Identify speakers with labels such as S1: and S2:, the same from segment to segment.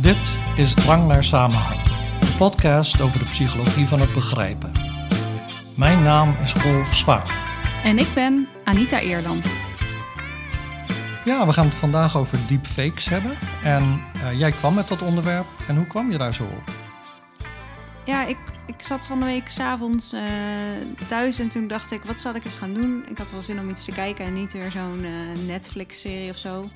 S1: Dit is Drang naar Samenhang, een podcast over de psychologie van het begrijpen. Mijn naam is Rolf Zwaan.
S2: En ik ben Anita Eerland.
S1: Ja, we gaan het vandaag over deepfakes hebben. En uh, jij kwam met dat onderwerp. En hoe kwam je daar zo op?
S2: Ja, ik, ik zat van de week s'avonds uh, thuis en toen dacht ik, wat zal ik eens gaan doen? Ik had wel zin om iets te kijken en niet weer zo'n uh, Netflix-serie of zo.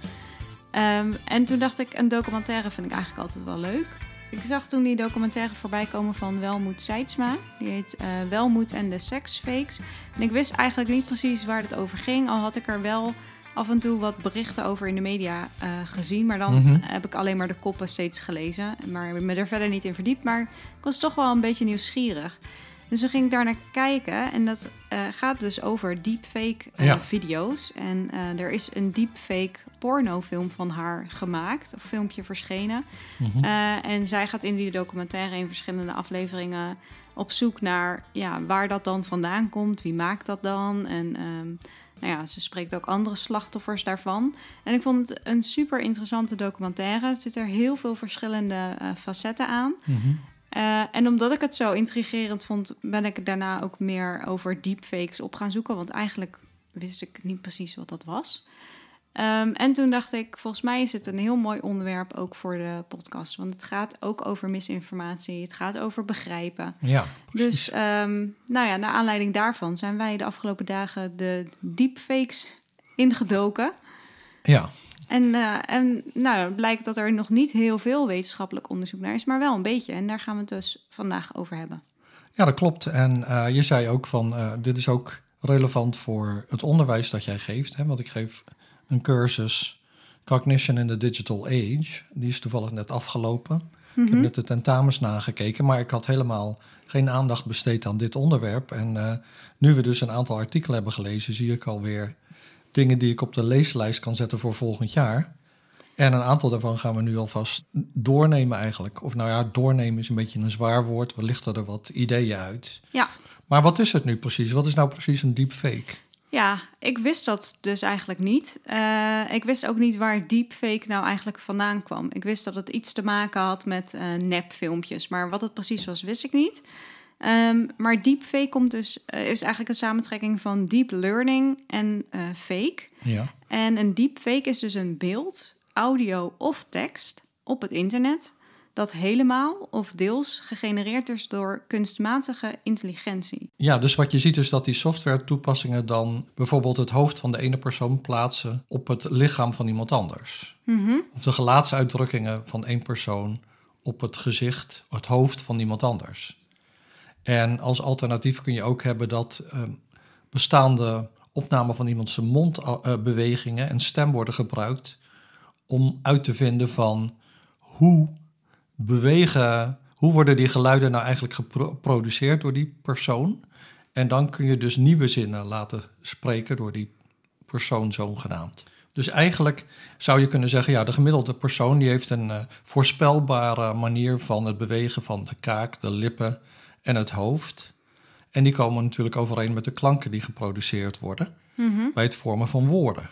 S2: Um, en toen dacht ik, een documentaire vind ik eigenlijk altijd wel leuk. Ik zag toen die documentaire voorbij komen van Welmoed Seidsma. Die heet uh, Welmoed en de Seksfakes. En ik wist eigenlijk niet precies waar het over ging. Al had ik er wel af en toe wat berichten over in de media uh, gezien. Maar dan mm-hmm. heb ik alleen maar de koppen steeds gelezen. Maar me er verder niet in verdiept. Maar ik was toch wel een beetje nieuwsgierig. Dus we ging daar naar kijken. En dat uh, gaat dus over deepfake uh, ja. video's. En uh, er is een deepfake pornofilm van haar gemaakt. Of filmpje verschenen. Mm-hmm. en zij gaat in die documentaire in verschillende afleveringen op zoek naar ja, waar dat dan vandaan komt. Wie maakt dat dan? En um, nou ja, ze spreekt ook andere slachtoffers daarvan. En ik vond het een super interessante documentaire. Er zitten er heel veel verschillende facetten aan. Mm-hmm. Uh, en omdat ik het zo intrigerend vond, ben ik daarna ook meer over deepfakes op gaan zoeken. Want eigenlijk wist ik niet precies wat dat was. Um, en toen dacht ik, volgens mij is het een heel mooi onderwerp ook voor de podcast. Want het gaat ook over misinformatie, het gaat over begrijpen.
S1: Ja,
S2: dus um, nou ja, naar aanleiding daarvan zijn wij de afgelopen dagen de deepfakes ingedoken.
S1: Ja.
S2: En, uh, en nou, blijkt dat er nog niet heel veel wetenschappelijk onderzoek naar is, maar wel een beetje. En daar gaan we het dus vandaag over hebben.
S1: Ja, dat klopt. En uh, je zei ook van, uh, dit is ook relevant voor het onderwijs dat jij geeft. Hè? Want ik geef een cursus Cognition in the Digital Age. Die is toevallig net afgelopen. Ik heb
S2: Mhm.
S1: net de tentamens nagekeken, maar ik had helemaal geen aandacht besteed aan dit onderwerp. En nu we dus een aantal artikelen hebben gelezen, zie ik alweer dingen die ik op de leeslijst kan zetten voor volgend jaar. En een aantal daarvan gaan we nu alvast doornemen eigenlijk. Of nou ja, doornemen is een beetje een zwaar woord. We lichten er wat ideeën uit.
S2: Ja.
S1: Maar wat is het nu precies? Wat is nou precies een deepfake?
S2: Ja, ik wist dat dus eigenlijk niet. Uh, ik wist ook niet waar deepfake nou eigenlijk vandaan kwam. Ik wist dat het iets te maken had met uh, nepfilmpjes. Maar wat het precies was, wist ik niet. Um, maar deepfake komt dus, uh, is eigenlijk een samentrekking van deep learning en uh, fake.
S1: Ja.
S2: En een deepfake is dus een beeld, audio of tekst op het internet dat helemaal of deels gegenereerd is door kunstmatige intelligentie.
S1: Ja, dus wat je ziet is dat die software toepassingen dan bijvoorbeeld het hoofd van de ene persoon plaatsen op het lichaam van iemand anders.
S2: Mm-hmm.
S1: Of de gelaatsuitdrukkingen van één persoon op het gezicht, het hoofd van iemand anders. En als alternatief kun je ook hebben dat uh, bestaande opnamen van iemands mondbewegingen uh, en stem worden gebruikt om uit te vinden van hoe bewegen, hoe worden die geluiden nou eigenlijk geproduceerd door die persoon. En dan kun je dus nieuwe zinnen laten spreken door die persoon zogenaamd. Dus eigenlijk zou je kunnen zeggen, ja, de gemiddelde persoon die heeft een uh, voorspelbare manier van het bewegen van de kaak, de lippen en het hoofd. En die komen natuurlijk overeen met de klanken die geproduceerd worden
S2: mm-hmm.
S1: bij het vormen van woorden.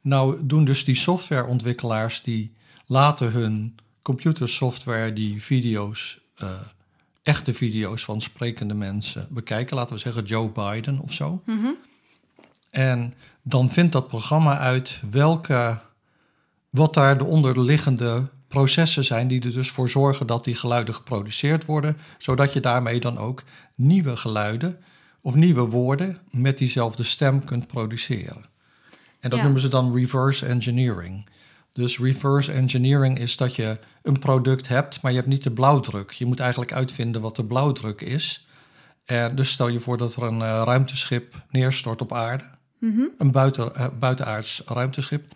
S1: Nou doen dus die softwareontwikkelaars die laten hun computersoftware die video's, uh, echte video's van sprekende mensen bekijken. Laten we zeggen Joe Biden of zo.
S2: Mm-hmm.
S1: En dan vindt dat programma uit welke, wat daar de onderliggende processen zijn die er dus voor zorgen dat die geluiden geproduceerd worden, zodat je daarmee dan ook nieuwe geluiden of nieuwe woorden met diezelfde stem kunt produceren. En dat
S2: Ja.
S1: noemen ze dan reverse engineering. Dus reverse engineering is dat je een product hebt, maar je hebt niet de blauwdruk. Je moet eigenlijk uitvinden wat de blauwdruk is. En dus stel je voor dat er een uh, ruimteschip neerstort op aarde,
S2: Mm-hmm.
S1: een buiten, uh, buitenaards ruimteschip.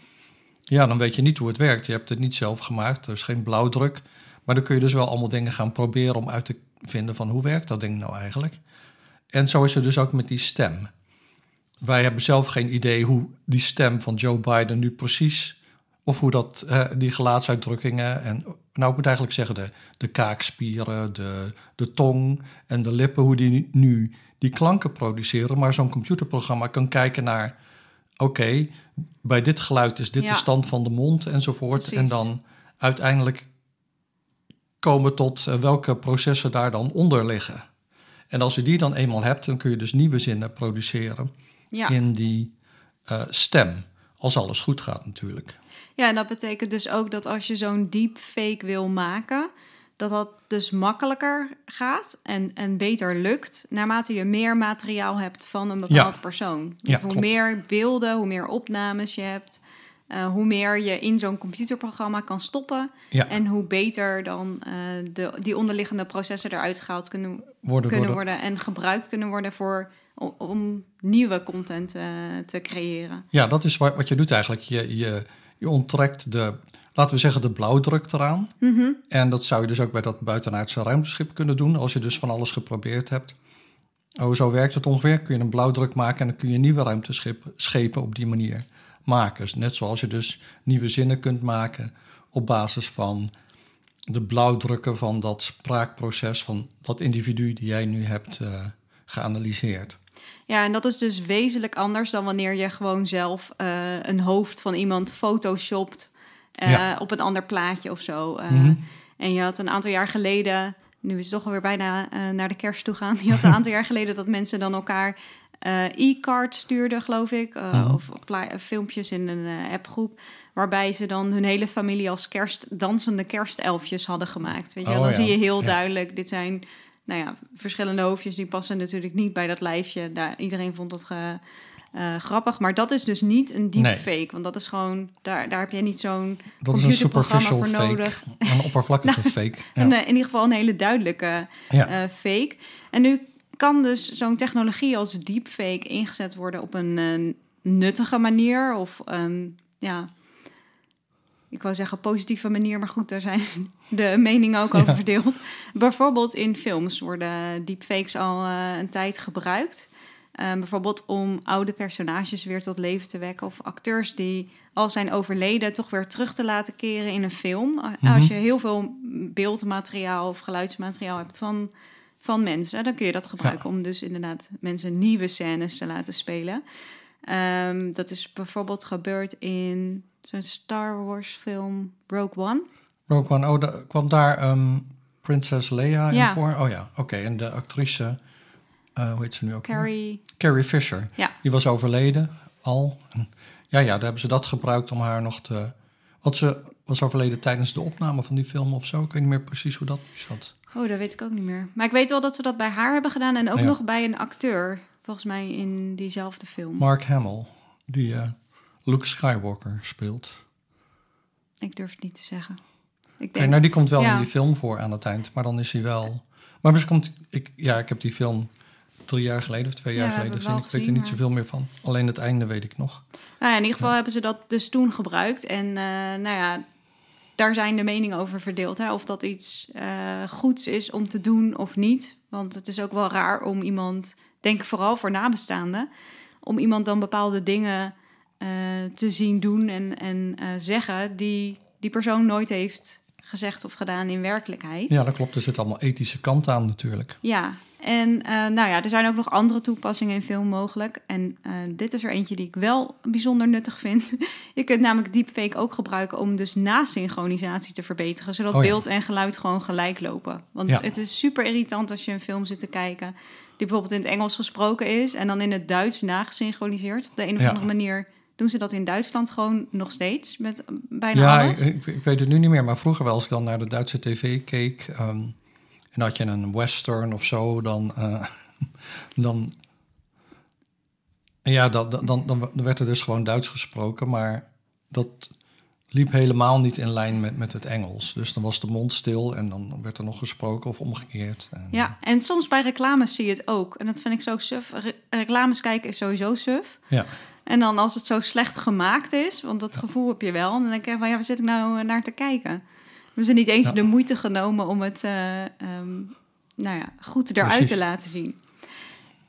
S1: Ja, dan weet je niet hoe het werkt. Je hebt het niet zelf gemaakt, er is geen blauwdruk. Maar dan kun je dus wel allemaal dingen gaan proberen om uit te vinden van hoe werkt dat ding nou eigenlijk. En zo is het dus ook met die stem. Wij hebben zelf geen idee hoe die stem van Joe Biden nu precies, of hoe dat, uh, die gelaatsuitdrukkingen en, nou ik moet eigenlijk zeggen de, de kaakspieren, de, de tong en de lippen, hoe die nu die klanken produceren. Maar zo'n computerprogramma kan kijken naar, oké, okay, bij dit geluid is dit
S2: Ja.
S1: de stand van de mond enzovoort.
S2: Precies.
S1: En dan uiteindelijk komen tot eh, welke processen daar dan onder liggen. En als je die dan eenmaal hebt, dan kun je dus nieuwe zinnen produceren
S2: Ja.
S1: in die eh, stem. Als alles goed gaat natuurlijk.
S2: ja, en dat betekent dus ook dat als je zo'n deepfake wil maken, dat dat dus makkelijker gaat en, en beter lukt naarmate je meer materiaal hebt van een bepaald
S1: Ja.
S2: persoon. Dus
S1: Ja,
S2: hoe
S1: klopt.
S2: meer beelden, hoe meer opnames je hebt, eh, hoe meer je in zo'n computerprogramma kan stoppen
S1: Ja,
S2: en hoe beter dan eh, de, die onderliggende processen eruit gehaald kunnen,
S1: worden
S2: kunnen worden en gebruikt kunnen worden voor, om, om nieuwe content eh, te creëren.
S1: Ja, dat is wat, wat je doet eigenlijk. Je, je, je onttrekt de, laten we zeggen, de blauwdruk eraan.
S2: Mhm.
S1: En dat zou je dus ook bij dat buitenaardse ruimteschip kunnen doen. Als je dus van alles geprobeerd hebt. Oh, zo werkt het ongeveer. Kun je een blauwdruk maken en dan kun je nieuwe ruimteschepen op die manier maken. Dus net zoals je dus nieuwe zinnen kunt maken op basis van de blauwdrukken van dat spraakproces van dat individu die jij nu hebt eh, geanalyseerd.
S2: Ja, en dat is dus wezenlijk anders dan wanneer je gewoon zelf eh, een hoofd van iemand photoshopt eh,
S1: Ja.
S2: op een ander plaatje of zo. Eh,
S1: Mhm.
S2: En je had een aantal jaar geleden, nu is het toch alweer bijna eh, naar de kerst toe gaan. Je had een aantal jaar geleden dat mensen dan elkaar e-cards stuurden, geloof ik.
S1: Mhm.
S2: Of filmpjes in een appgroep. Waarbij ze dan hun hele familie als kerst, dansende kerstelfjes hadden gemaakt. Weet je?
S1: Oh,
S2: dan
S1: ja.
S2: zie je heel
S1: Ja.
S2: duidelijk, dit zijn nou ja, verschillende hoofdjes. Die passen natuurlijk niet bij dat lijfje. Daar, iedereen vond dat ge- eh, grappig. Maar dat is dus niet een deepfake. Want dat is gewoon, daar, daar heb je niet zo'n
S1: Dat is een
S2: computerprogramma
S1: superficial
S2: voor
S1: fake.
S2: nodig.
S1: Een oppervlakkige fake. Ja.
S2: Een, eh, in ieder geval een hele duidelijke
S1: Ja.
S2: eh, fake. En nu kan dus zo'n technologie als deepfake ingezet worden op een nuttige manier of een, ja, ik wou zeggen positieve manier, maar goed, daar zijn de meningen ook over verdeeld. Bijvoorbeeld in films worden deepfakes al een tijd gebruikt. Eh, bijvoorbeeld om oude personages weer tot leven te wekken. Of acteurs die al zijn overleden toch weer terug te laten keren in een film.
S1: Mhm.
S2: Als je heel veel beeldmateriaal of geluidsmateriaal hebt van, van mensen, dan kun je dat gebruiken om dus inderdaad mensen nieuwe scènes te laten spelen. Ehm, dat is bijvoorbeeld gebeurd in zo'n Star Wars film Rogue One.
S1: Rogue One, oh, da- kwam daar ehm Prinses Leia
S2: Ja.
S1: in voor? Oh ja, oké. En de actrice, eh, hoe heet ze nu ook?
S2: Carrie.
S1: Carrie Fisher.
S2: Ja.
S1: Die was overleden al. Ja, ja, daar hebben ze dat gebruikt om haar nog te... Want ze was overleden tijdens de opname van die film of zo. Ik weet niet meer precies hoe dat zat.
S2: Oh, dat weet ik ook niet meer. Maar ik weet wel dat ze dat bij haar hebben gedaan en ook
S1: Ja.
S2: nog bij een acteur. Volgens mij in diezelfde film.
S1: Mark Hamill, die eh, Luke Skywalker speelt.
S2: Ik durf het niet te zeggen. Ik denk,
S1: nou, die komt wel
S2: Ja.
S1: in die film voor aan het eind, maar dan is hij wel... Maar misschien komt... Ik, ja, ik heb die film drie jaar geleden of twee
S2: Ja,
S1: jaar geleden gezien.
S2: het
S1: Ik weet er niet zoveel meer van. Alleen het einde weet ik nog.
S2: nou ja, in ieder geval hebben ze dat dus toen gebruikt. En eh, nou ja, daar zijn de meningen over verdeeld. Hè? Of dat iets eh, goeds is om te doen of niet. Want het is ook wel raar om iemand, denk vooral voor nabestaanden, om iemand dan bepaalde dingen eh, te zien doen en, en zeggen die die persoon nooit heeft gezegd of gedaan in werkelijkheid.
S1: Ja, dat klopt. Er zit allemaal ethische kant aan natuurlijk.
S2: Ja, en eh, nou ja, er zijn ook nog andere toepassingen in film mogelijk. En eh, dit is er eentje die ik wel bijzonder nuttig vind. Je kunt namelijk deepfake ook gebruiken om dus nasynchronisatie te verbeteren. Zodat
S1: Oh ja.
S2: beeld en geluid gewoon gelijk lopen. Want
S1: Ja.
S2: het is super irritant als je een film zit te kijken... die bijvoorbeeld in het Engels gesproken is... en dan in het Duits nagesynchroniseerd. Op de een of
S1: Ja.
S2: andere manier doen ze dat in Duitsland gewoon nog steeds. Met bijna
S1: Ja,
S2: alles.
S1: ik, ik weet het nu niet meer, maar vroeger wel als ik dan naar de Duitse tv keek ehm, en had je een western of zo, dan, eh, dan ja, dat, dan, dan, dan werd er dus gewoon Duits gesproken, maar dat liep helemaal niet in lijn met, met het Engels. Dus dan was de mond stil en dan werd er nog gesproken of omgekeerd. En,
S2: Ja, en soms bij reclames zie je het ook. En dat vind ik zo suf. Re- reclames kijken is sowieso suf.
S1: Ja.
S2: En dan als het zo slecht gemaakt is, want dat gevoel heb je wel, dan denk je van ja, waar zit ik nou eh, naar te kijken? We zijn niet eens
S1: Ja.
S2: de moeite genomen om het eh, ehm, nou ja, goed eruit
S1: Precies.
S2: te laten zien.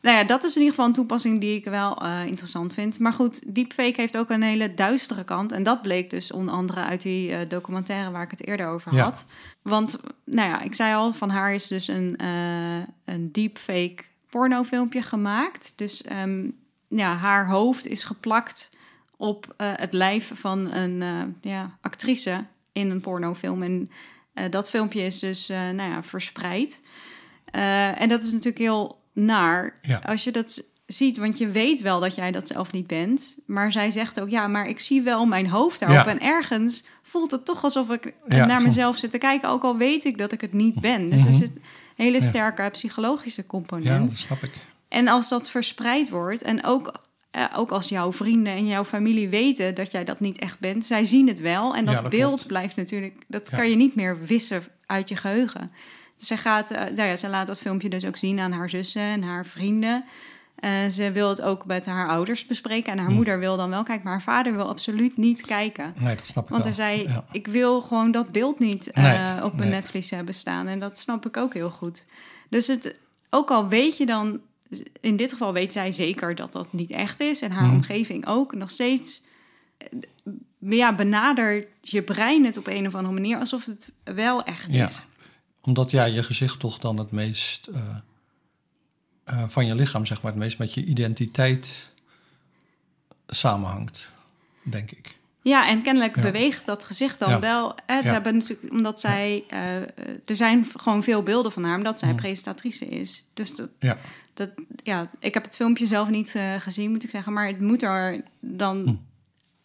S2: Nou ja, dat is in ieder geval een toepassing die ik wel eh, interessant vind. Maar goed, deepfake heeft ook een hele duistere kant. En dat bleek dus onder andere uit die documentaire waar ik het eerder over
S1: Ja.
S2: had. Want, nou ja, ik zei al, van haar is dus een, een deepfake pornofilmpje gemaakt. Dus ehm, ja, haar hoofd is geplakt op eh, het lijf van een eh, ja, actrice in een pornofilm. En Eh, dat filmpje is dus nou ja, verspreid. En dat is natuurlijk heel naar
S1: Ja.
S2: als je dat ziet, want je weet wel dat jij dat zelf niet bent. Maar zij zegt ook, ja, maar ik zie wel mijn hoofd daarop.
S1: Ja.
S2: En ergens voelt het toch alsof ik
S1: Ja,
S2: naar mezelf zit te kijken, ook al weet ik dat ik het niet ben. Dus er
S1: Mhm.
S2: zit een hele
S1: Ja.
S2: sterke psychologische
S1: Ja,
S2: component.
S1: dat snap ik.
S2: En als dat verspreid wordt en ook, eh, ook als jouw vrienden en jouw familie weten dat jij dat niet echt bent, zij zien het wel. En dat,
S1: Ja, dat
S2: beeld
S1: klopt.
S2: blijft natuurlijk, dat
S1: Ja.
S2: kan je niet meer wissen uit je geheugen. Dus zij, gaat, eh, nou ja, ze laat dat filmpje dus ook zien aan haar zussen en haar vrienden. Eh, ze wil het ook met haar ouders bespreken. En haar
S1: Hm.
S2: moeder wil dan wel kijken, maar haar vader wil absoluut niet kijken.
S1: Nee, dat snap ik
S2: Want
S1: wel.
S2: hij zei,
S1: Ja.
S2: ik wil gewoon dat beeld niet eh,
S1: Nee,
S2: op mijn
S1: nee.
S2: netvlies hebben staan. En dat snap ik ook heel goed. Dus het, ook al weet je dan, in dit geval weet zij zeker dat dat niet echt is. En haar
S1: Mhm.
S2: omgeving ook nog steeds, eh, ja, benadert je brein het op een of andere manier alsof het wel echt
S1: Ja.
S2: is.
S1: Omdat ja, je gezicht toch dan het meest eh, eh, van je lichaam, zeg maar, het meest met je identiteit samenhangt, denk ik.
S2: Ja, en kennelijk
S1: Ja.
S2: beweegt dat gezicht dan
S1: Ja.
S2: wel. Ze hebben natuurlijk, omdat zij, eh, er zijn gewoon veel beelden van haar, omdat zij
S1: Mm.
S2: presentatrice is. Dus dat,
S1: Ja.
S2: dat, ja, ik heb het filmpje zelf niet eh, gezien, moet ik zeggen, maar het moet er dan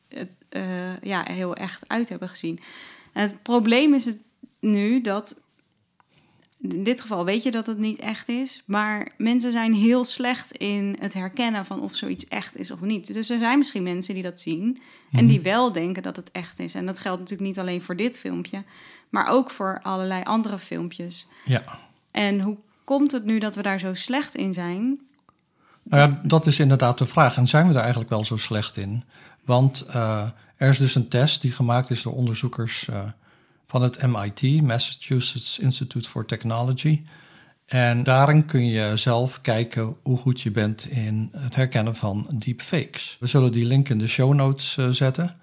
S1: Hm.
S2: het, eh, ja, heel echt uit hebben gezien. En het probleem is het nu dat, in dit geval weet je dat het niet echt is, maar mensen zijn heel slecht in het herkennen van of zoiets echt is of niet. Dus er zijn misschien mensen die dat zien en
S1: Mhm.
S2: die wel denken dat het echt is. En dat geldt natuurlijk niet alleen voor dit filmpje, maar ook voor allerlei andere filmpjes.
S1: Ja.
S2: En hoe komt het nu dat we daar zo slecht in zijn?
S1: Nou ja, dat is inderdaad de vraag. En zijn we daar eigenlijk wel zo slecht in? Want eh, er is dus een test die gemaakt is door onderzoekers eh, van het MIT, Massachusetts Institute for Technology. En daarin kun je zelf kijken hoe goed je bent in het herkennen van deepfakes. We zullen die link in de show notes eh, zetten.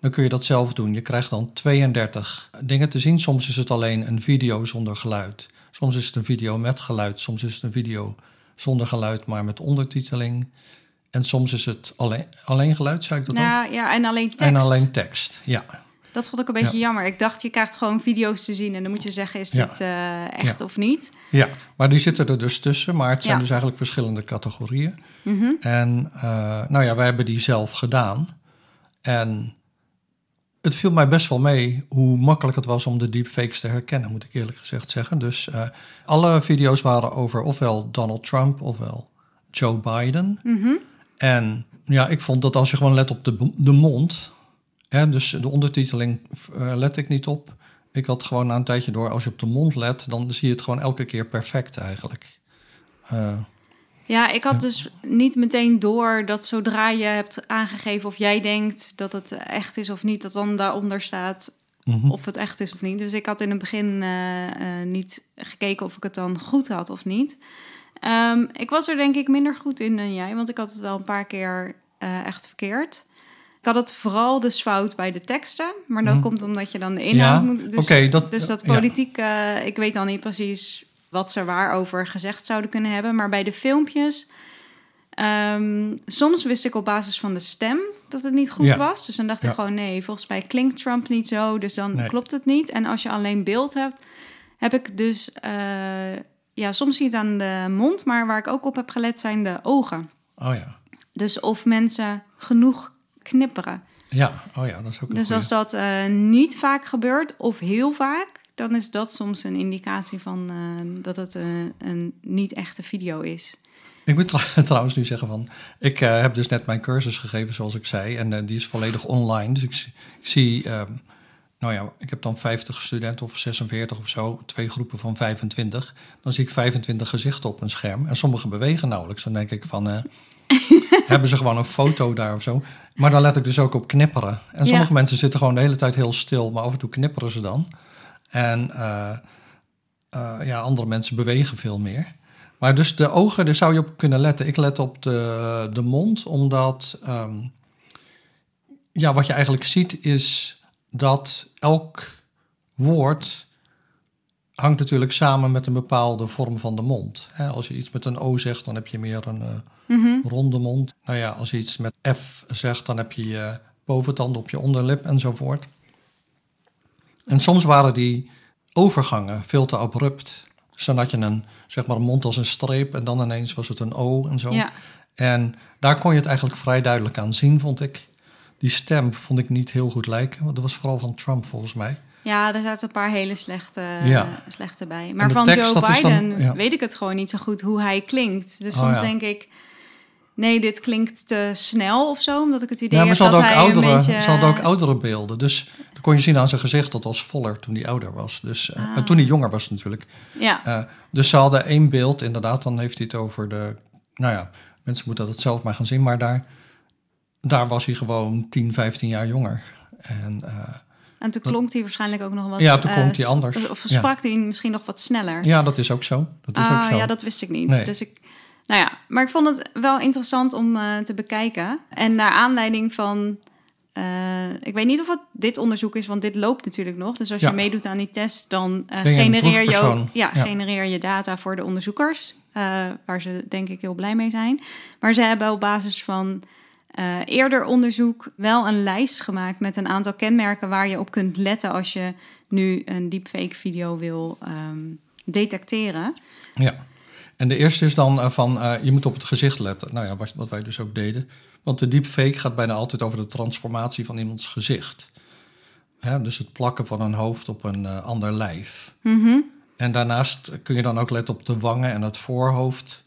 S1: Dan kun je dat zelf doen. Je krijgt dan 32 dingen te zien. Soms is het alleen een video zonder geluid. Soms is het een video met geluid. Soms is het een video zonder geluid, maar met ondertiteling. En soms is het alleen, alleen geluid, zei ik dat ook?
S2: Nou ja, en alleen tekst.
S1: En alleen tekst, ja.
S2: Dat vond ik een beetje
S1: Ja.
S2: jammer. Ik dacht, je krijgt gewoon video's te zien en dan moet je zeggen, is
S1: Ja.
S2: dit eh, echt
S1: Ja.
S2: of niet?
S1: Ja, maar die zitten er dus tussen. Maar het zijn dus eigenlijk verschillende categorieën.
S2: Mhm.
S1: En eh, nou ja, wij hebben die zelf gedaan. En het viel mij best wel mee hoe makkelijk het was om de deepfakes te herkennen, moet ik eerlijk gezegd zeggen. Dus eh, alle video's waren over ofwel Donald Trump ofwel Joe Biden.
S2: Mhm.
S1: En ja, ik vond dat als je gewoon let op de, de mond, dus de ondertiteling eh, let ik niet op. Ik had gewoon na een tijdje door, als je op de mond let, dan zie je het gewoon elke keer perfect eigenlijk. Eh,
S2: Ja, ik had
S1: Ja.
S2: dus niet meteen door dat zodra je hebt aangegeven of jij denkt dat het echt is of niet, dat dan daaronder staat
S1: mhm.
S2: of het echt is of niet. Dus ik had in het begin eh, niet gekeken of ik het dan goed had of niet. Ehm, ik was er denk ik minder goed in dan jij, want ik had het wel een paar keer echt verkeerd. Ik had het vooral dus fout bij de teksten, maar dat
S1: Mhm.
S2: komt omdat je dan de inhoud
S1: Ja,
S2: moet... Dus,
S1: dat,
S2: dus dat
S1: ja.
S2: politiek, eh, ik weet dan niet precies wat ze waarover gezegd zouden kunnen hebben. Maar bij de filmpjes, ehm, soms wist ik op basis van de stem dat het niet goed
S1: Ja.
S2: was. Dus dan dacht ik gewoon, nee, volgens mij klinkt Trump niet zo. Dus dan
S1: Nee.
S2: klopt het niet. En als je alleen beeld hebt, heb ik dus... eh, ja, soms zie je het aan de mond, maar waar ik ook op heb gelet zijn de ogen.
S1: Oh ja.
S2: Dus of mensen genoeg knipperen.
S1: Ja, oh ja, dat is ook een
S2: Dus
S1: goeie.
S2: als dat eh, niet vaak gebeurt of heel vaak, dan is dat soms een indicatie van eh, dat het eh, een niet echte video is.
S1: Ik moet trouw- trouwens nu zeggen van, ik heb dus net mijn cursus gegeven zoals ik zei en die is volledig online. Dus ik, zie- ik zie, ehm, nou ja, ik heb dan 50 studenten of 46 of zo, twee groepen van 25. Dan zie ik 25 gezichten op een scherm en sommige bewegen nauwelijks. Dan denk ik van, hebben ze gewoon een foto daar of zo. Maar dan let ik dus ook op knipperen. En sommige
S2: Ja.
S1: mensen zitten gewoon de hele tijd heel stil, maar af en toe knipperen ze dan. En eh, eh, ja, andere mensen bewegen veel meer. Maar dus de ogen, daar zou je op kunnen letten. Ik let op de, de mond, omdat ehm, ja, wat je eigenlijk ziet is dat elk woord hangt natuurlijk samen met een bepaalde vorm van de mond. Als je iets met een O zegt, dan heb je meer een
S2: Mhm.
S1: ronde mond. Nou ja, als je iets met F zegt, dan heb je je boventand op je onderlip enzovoort. En soms waren die overgangen veel te abrupt. Dus dan had je een, zeg maar een mond als een streep en dan ineens was het een O en zo.
S2: Ja,
S1: En daar kon je het eigenlijk vrij duidelijk aan zien, vond ik. Die stem vond ik niet heel goed lijken, want dat was vooral van Trump volgens mij.
S2: ja er zaten een paar hele slechte,
S1: Ja.
S2: slechte bij. Maar van
S1: tekst,
S2: Joe
S1: dan-
S2: Biden
S1: ja.
S2: weet ik het gewoon niet zo goed hoe hij klinkt. Dus
S1: Oh,
S2: soms denk ik, nee, dit klinkt te snel of zo. Omdat ik het idee
S1: Ja, maar
S2: heb dat
S1: hadden, ook
S2: hij
S1: oudere,
S2: een beetje...
S1: ze hadden ook oudere beelden. Dus dan kon je zien aan zijn gezicht dat was voller toen hij ouder was. Dus, eh,
S2: Ah.
S1: En toen hij jonger was natuurlijk.
S2: Ja,
S1: Eh, dus ze hadden één beeld, inderdaad. Dan heeft hij het over de... Nou ja, mensen moeten dat zelf maar gaan zien. Maar daar, daar was hij gewoon 10, 15 jaar jonger. En eh,
S2: en toen klonk hij waarschijnlijk ook nog wat...
S1: Ja, toen
S2: eh,
S1: klonk hij anders.
S2: Of
S1: Ja.
S2: sprak hij misschien nog wat sneller.
S1: ja, dat is ook zo. Dat is
S2: ah,
S1: ook zo.
S2: ja, dat wist ik niet.
S1: Nee.
S2: Dus ik, nou ja, maar ik vond het wel interessant om eh, te bekijken. En naar aanleiding van, eh, ik weet niet of het dit onderzoek is, want dit loopt natuurlijk nog. Dus als
S1: Ja.
S2: je meedoet aan die test, dan eh,
S1: je
S2: genereer je ook, ja,
S1: Ja.
S2: genereer je data voor de onderzoekers, waar ze denk ik heel blij mee zijn. Maar ze hebben op basis van eerder onderzoek wel een lijst gemaakt met een aantal kenmerken waar je op kunt letten als je nu een deepfake video wil ehm, detecteren.
S1: Ja. En de eerste is dan eh, van, eh, je moet op het gezicht letten. Nou ja, wat, wat wij dus ook deden. Want de deepfake gaat bijna altijd over de transformatie van iemands gezicht. Hè, dus het plakken van een hoofd op een eh, ander lijf.
S2: Mhm.
S1: En daarnaast kun je dan ook letten op de wangen en het voorhoofd.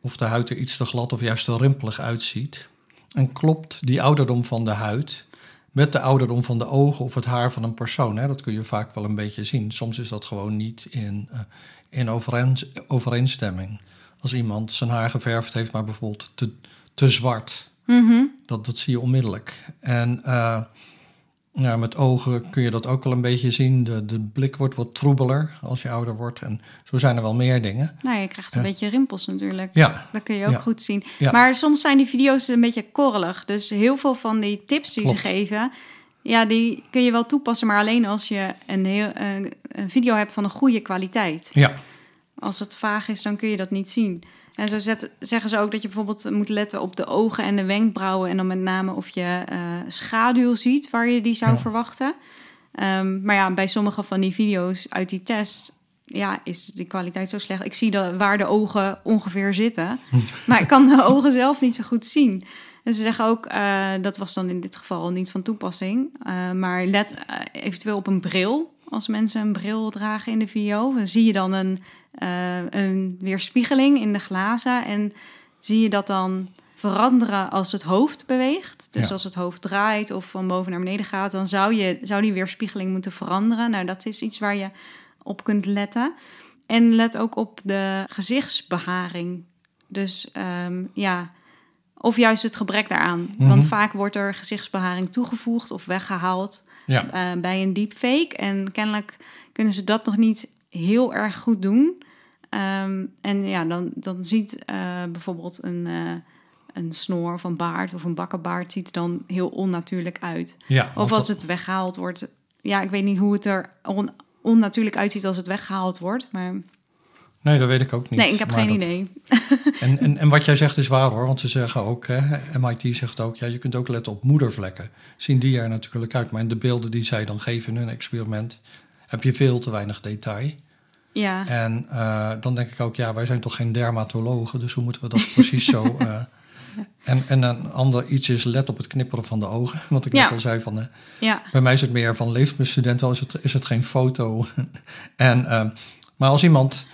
S1: Of de huid er iets te glad of juist te rimpelig uitziet. En klopt die ouderdom van de huid met de ouderdom van de ogen of het haar van een persoon? Hè? Dat kun je vaak wel een beetje zien. Soms is dat gewoon niet in, in overeens- overeenstemming. Als iemand zijn haar geverfd heeft, maar bijvoorbeeld te, te zwart.
S2: Mhm.
S1: Dat, dat zie je onmiddellijk. En eh, ja, met ogen kun je dat ook wel een beetje zien. De, de blik wordt wat troebeler als je ouder wordt. En zo zijn er wel meer dingen.
S2: Nou, je krijgt een beetje rimpels natuurlijk.
S1: Ja,
S2: Dat kun je ook
S1: Ja.
S2: goed zien.
S1: Ja.
S2: Maar soms zijn die video's een beetje korrelig. Dus heel veel van die tips die
S1: Klopt.
S2: ze geven, ja, die kun je wel toepassen, maar alleen als je een, heel, een, een video hebt van een goede kwaliteit.
S1: ja,
S2: Als het vaag is, dan kun je dat niet zien. En zo zet, zeggen ze ook dat je bijvoorbeeld moet letten op de ogen en de wenkbrauwen. En dan met name of je eh, schaduw ziet waar je die zou
S1: Ja.
S2: verwachten. Ehm, maar ja, bij sommige van die video's uit die test ja, is de kwaliteit zo slecht. Ik zie de, waar de ogen ongeveer zitten. maar ik kan de ogen zelf niet zo goed zien. En ze zeggen ook, eh, dat was dan in dit geval niet van toepassing. eh, maar let eh, eventueel op een bril. Als mensen een bril dragen in de video, dan zie je dan een, een weerspiegeling in de glazen. En zie je dat dan veranderen als het hoofd beweegt. Dus
S1: Ja.
S2: als het hoofd draait of van boven naar beneden gaat, dan zou, je, zou die weerspiegeling moeten veranderen. Nou, dat is iets waar je op kunt letten. En let ook op de gezichtsbeharing. Dus ehm, ja, of juist het gebrek daaraan.
S1: Mhm.
S2: Want vaak wordt er gezichtsbeharing toegevoegd of weggehaald
S1: ja.
S2: eh, bij een deepfake. En kennelijk kunnen ze dat nog niet heel erg goed doen. Ehm, en ja, dan, dan ziet eh, bijvoorbeeld een, eh, een snor of een baard of een bakkenbaard ziet dan heel onnatuurlijk uit.
S1: ja
S2: Of als
S1: dat-
S2: het weggehaald wordt. Ja, ik weet niet hoe het er on- onnatuurlijk uitziet als het weggehaald wordt. Maar
S1: Nee, dat weet ik ook niet.
S2: nee, ik heb
S1: Maar
S2: geen
S1: dat-
S2: idee.
S1: En, en, en wat jij zegt is waar hoor, want ze zeggen ook, hè, MIT zegt ook, ja, je kunt ook letten op moedervlekken. Zien die er natuurlijk uit, maar in de beelden die zij dan geven in hun experiment, heb je veel te weinig detail.
S2: Ja,
S1: En eh, dan denk ik ook, ja, wij zijn toch geen dermatologen, dus hoe moeten we dat precies zo... eh, en, en een ander iets is let op het knipperen van de ogen. Want ik net
S2: Ja.
S1: al zei van, eh,
S2: ja,
S1: bij mij is het meer van leeft mijn student wel, is het, is het geen foto. en, maar als iemand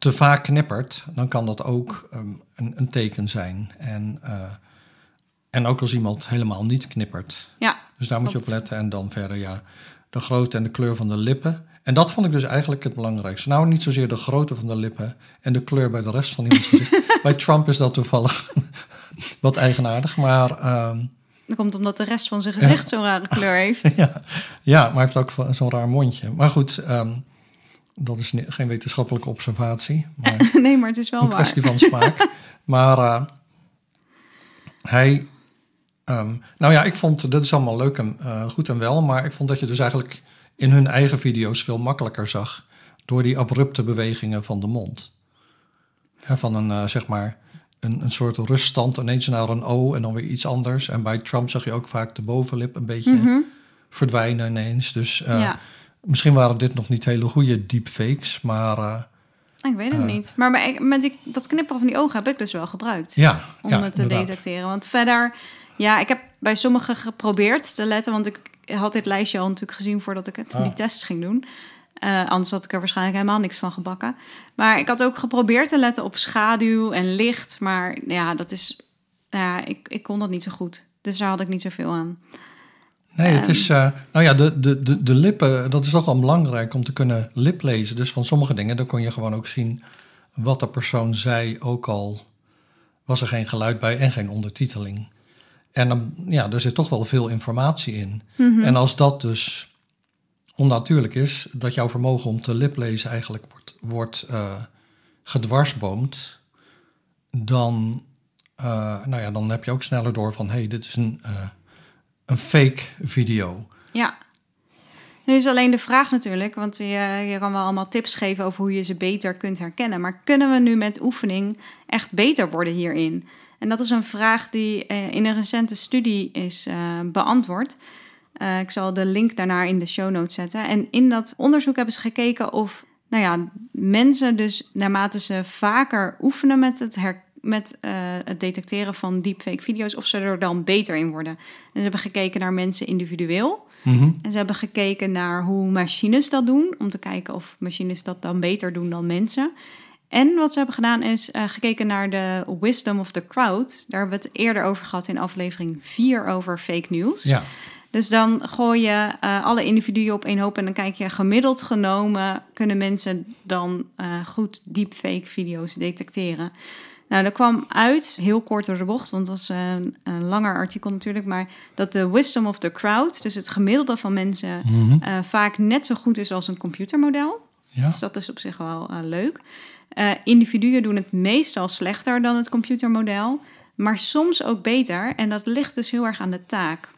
S1: te vaak knippert, dan kan dat ook ehm, een, een teken zijn. En, eh, en ook als iemand helemaal niet knippert.
S2: ja.
S1: Dus daar moet je op letten. En dan verder, ja, de grootte en de kleur van de lippen. En dat vond ik dus eigenlijk het belangrijkste. Nou, niet zozeer de grootte van de lippen en de kleur bij de rest van iemands gezicht. bij Trump is dat toevallig wat eigenaardig, maar... ehm,
S2: Dat komt omdat de rest van zijn gezicht zo'n rare kleur heeft.
S1: ja, ja, maar hij heeft ook zo- zo'n raar mondje. Maar goed, ehm, dat is geen wetenschappelijke observatie. Maar
S2: nee, maar het is wel
S1: een
S2: waar.
S1: kwestie van smaak. maar eh, hij... ehm, nou ja, ik vond, dat is allemaal leuk en eh, goed en wel... maar ik vond dat je dus eigenlijk in hun eigen video's veel makkelijker zag... door die abrupte bewegingen van de mond. Van een, eh, zeg maar, een, een soort ruststand, ineens naar een O en dan weer iets anders. En bij Trump zag je ook vaak de bovenlip een beetje
S2: Mhm.
S1: verdwijnen ineens. Dus
S2: ja.
S1: Misschien waren dit nog niet hele goede deepfakes, maar uh,
S2: ik weet het
S1: Uh.
S2: niet. Maar bij, met die, dat knipperen van die ogen heb ik dus wel gebruikt.
S1: ja.
S2: om
S1: ja,
S2: het te
S1: inderdaad.
S2: detecteren. Want verder, ja, ik heb bij sommigen geprobeerd te letten, want ik had dit lijstje al natuurlijk gezien voordat ik het,
S1: Ah.
S2: die tests ging doen. Eh, anders had ik er waarschijnlijk helemaal niks van gebakken. Maar ik had ook geprobeerd te letten op schaduw en licht, maar ja, dat is, ja, ik, ik kon dat niet zo goed. Dus daar had ik niet zoveel aan.
S1: Nee, het
S2: Ehm.
S1: is, eh, nou ja, de, de, de, de lippen, dat is toch wel belangrijk om te kunnen liplezen. Dus van sommige dingen, dan kon je gewoon ook zien wat de persoon zei, ook al was er geen geluid bij en geen ondertiteling. En dan, ja, er zit toch wel veel informatie in.
S2: Mhm.
S1: En als dat dus onnatuurlijk is, dat jouw vermogen om te liplezen eigenlijk wordt, wordt eh, gedwarsboomd, dan, eh, nou ja, dan heb je ook sneller door van, hé, hey, dit is een, een fake video.
S2: Ja. Nu is alleen de vraag natuurlijk, want je, je kan wel allemaal tips geven over hoe je ze beter kunt herkennen. Maar kunnen we nu met oefening echt beter worden hierin? En dat is een vraag die eh, in een recente studie is eh, beantwoord. Eh, ik zal de link daarnaar in de show notes zetten. En in dat onderzoek hebben ze gekeken of nou ja, mensen dus naarmate ze vaker oefenen met het, her- met, eh, het detecteren van deepfake video's, of ze er dan beter in worden. En ze hebben gekeken naar mensen individueel.
S1: Mhm.
S2: En ze hebben gekeken naar hoe machines dat doen, om te kijken of machines dat dan beter doen dan mensen. En wat ze hebben gedaan is eh, gekeken naar de wisdom of the crowd. Daar hebben we het eerder over gehad in aflevering 4 over fake news.
S1: Ja,
S2: Dus dan gooi je eh, alle individuen op één hoop en dan kijk je gemiddeld genomen kunnen mensen dan goed deepfake video's detecteren. Nou, dat kwam uit, heel kort door de bocht, want dat was een, een langer artikel natuurlijk, maar dat de wisdom of the crowd, dus het gemiddelde van mensen,
S1: Mhm.
S2: eh, vaak net zo goed is als een computermodel.
S1: ja.
S2: Dus dat is op zich wel eh, leuk. Eh, individuen doen het meestal slechter dan het computermodel, maar soms ook beter. En dat ligt dus heel erg aan de taak.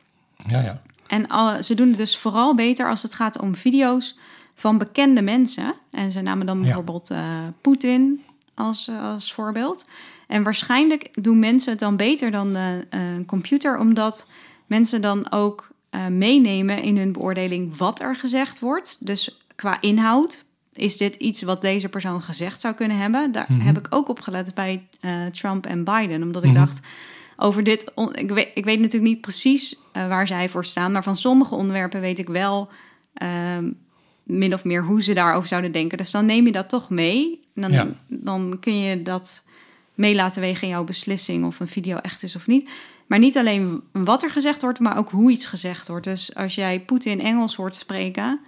S1: ja, ja.
S2: En al, ze doen het dus vooral beter als het gaat om video's van bekende mensen. En ze namen dan
S1: Ja.
S2: bijvoorbeeld eh, Poetin als, eh, als voorbeeld. En waarschijnlijk doen mensen het dan beter dan eh, een computer, omdat mensen dan ook eh, meenemen in hun beoordeling wat er gezegd wordt. Dus qua inhoud. Is dit iets wat deze persoon gezegd zou kunnen hebben? Daar
S1: Mhm.
S2: heb ik ook op gelet bij Trump en Biden. Omdat ik
S1: Mhm.
S2: dacht, over dit. ik, weet, ik weet natuurlijk niet precies waar zij voor staan, maar van sommige onderwerpen weet ik wel ehm, min of meer hoe ze daarover zouden denken. Dus dan neem je dat toch mee. En dan,
S1: Ja.
S2: dan kun je dat mee laten wegen in jouw beslissing of een video echt is of niet. Maar niet alleen wat er gezegd wordt, maar ook hoe iets gezegd wordt. Dus als jij Poetin Engels hoort spreken,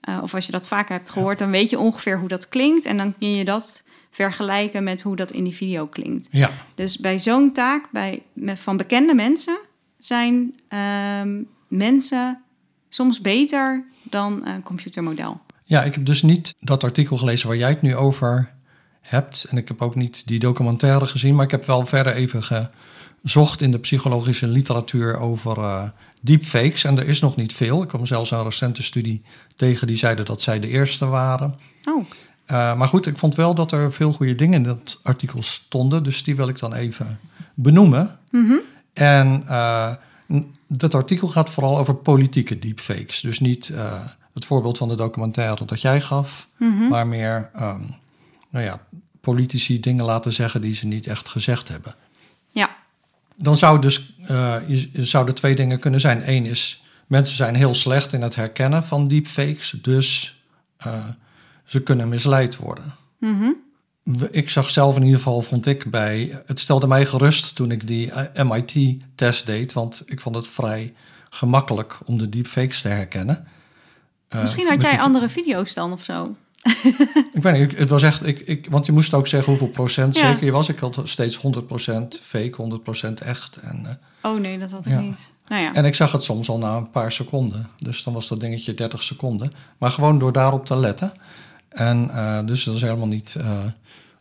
S2: eh, of als je dat vaker hebt gehoord, dan weet je ongeveer hoe dat klinkt. En dan kun je dat vergelijken met hoe dat in die video klinkt.
S1: ja.
S2: Dus bij zo'n taak bij, met, van bekende mensen zijn ehm, mensen soms beter dan een computermodel.
S1: Ja, ik heb dus niet dat artikel gelezen waar jij het nu over hebt. En ik heb ook niet die documentaire gezien. Maar ik heb wel verder even gezocht in de psychologische literatuur over eh, deepfakes. En er is nog niet veel. Ik kwam zelfs een recente studie tegen die zeiden dat zij de eerste waren.
S2: Oh,
S1: Eh, maar goed, ik vond wel dat er veel goede dingen in dat artikel stonden. Dus die wil ik dan even benoemen.
S2: mhm.
S1: En eh, dat artikel gaat vooral over politieke deepfakes. Dus niet eh, het voorbeeld van de documentaire dat jij gaf,
S2: Mhm.
S1: maar meer ehm, nou ja, politici dingen laten zeggen die ze niet echt gezegd hebben.
S2: ja.
S1: Dan zou dus eh, je, zouden twee dingen kunnen zijn. Eén is, mensen zijn heel slecht in het herkennen van deepfakes, dus eh, ze kunnen misleid worden. We- Ik zag zelf in ieder geval, vond ik bij. Het stelde mij gerust toen ik die eh, MIT-test deed, want ik vond het vrij gemakkelijk om de deepfakes te herkennen. Eh,
S2: Misschien had jij
S1: die-
S2: andere video's dan of zo.
S1: Ik weet niet, het was echt. Ik, ik, want je moest ook zeggen hoeveel procent
S2: Ja.
S1: zeker je was. Ik had steeds 100% fake, 100% echt. En, eh,
S2: Oh nee, dat had ik
S1: Ja.
S2: niet. Nou ja.
S1: en ik zag het soms al na een paar seconden. Dus dan was dat dingetje 30 seconden. Maar gewoon door daarop te letten. En dus dat is helemaal niet